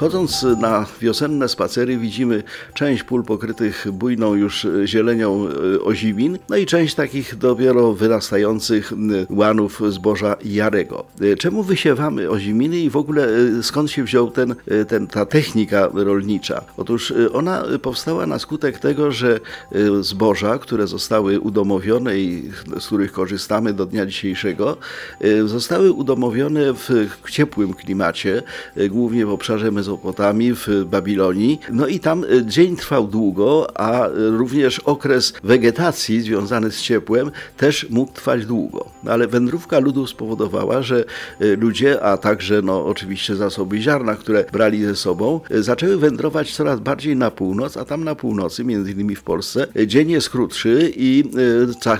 Chodząc na wiosenne spacery widzimy część pól pokrytych bujną już zielenią e, ozimiin, no i część takich dopiero wyrastających m, łanów zboża jarego. E, Czemu wysiewamy oziminy i w ogóle e, skąd się wziął ten, e, ten, ta technika rolnicza? Otóż e, ona powstała na skutek tego, że e, zboża, które zostały udomowione i z których korzystamy do dnia dzisiejszego, e, zostały udomowione w ciepłym klimacie, e, głównie w obszarze Mezopotamii, w Babilonii. No i tam e, dzień trwał długo, a e, również okres wegetacji związany z ciepłem też mógł trwać długo. Ale wędrówka ludu spowodowała, że e, ludzie, a także no, oczywiście zasoby ziarna, które brali ze sobą, zaczęły wędrować coraz bardziej na północ, a tam na północy, między innymi w Polsce, dzień jest krótszy i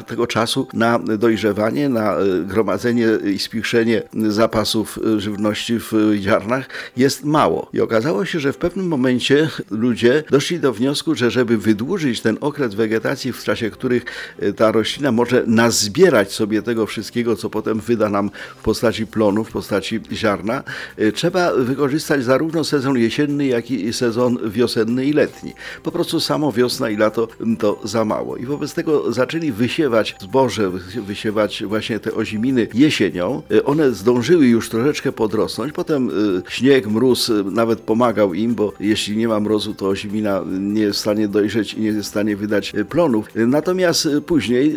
tego czasu na dojrzewanie, na gromadzenie i spichrzenie zapasów żywności w ziarnach jest mało. I okazało się, że w pewnym momencie ludzie doszli do wniosku, że żeby wydłużyć ten okres wegetacji, w czasie których e, ta roślina może nazbierać sobie tego wszystkiego, co potem wyda nam w postaci plonu, w postaci ziarna, e, trzeba wykorzystać zarówno sezon jesienny, jak i sezon wiosenny i letni. Po prostu samo wiosna i lato m, to za mało. I wobec tego zaczęli wysiewać zboże, wy- wysiewać właśnie te oziminy jesienią. E, One zdążyły już troszeczkę podrosnąć, potem śnieg, mróz e, nawet pomagał im, bo jeśli nie ma mrozu, to ozimina nie jest w stanie dojrzeć i nie jest w stanie wydać e, plonów. E, Natomiast e, później,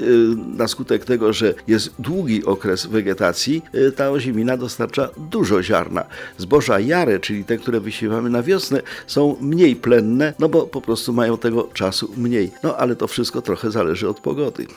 na skutek tego, że jest długi okres wegetacji, ta ozimina dostarcza dużo ziarna. Zboża jare, czyli te, które wysiewamy na wiosnę, są mniej plenne, no bo po prostu mają tego czasu mniej. No ale to wszystko trochę zależy od pogody.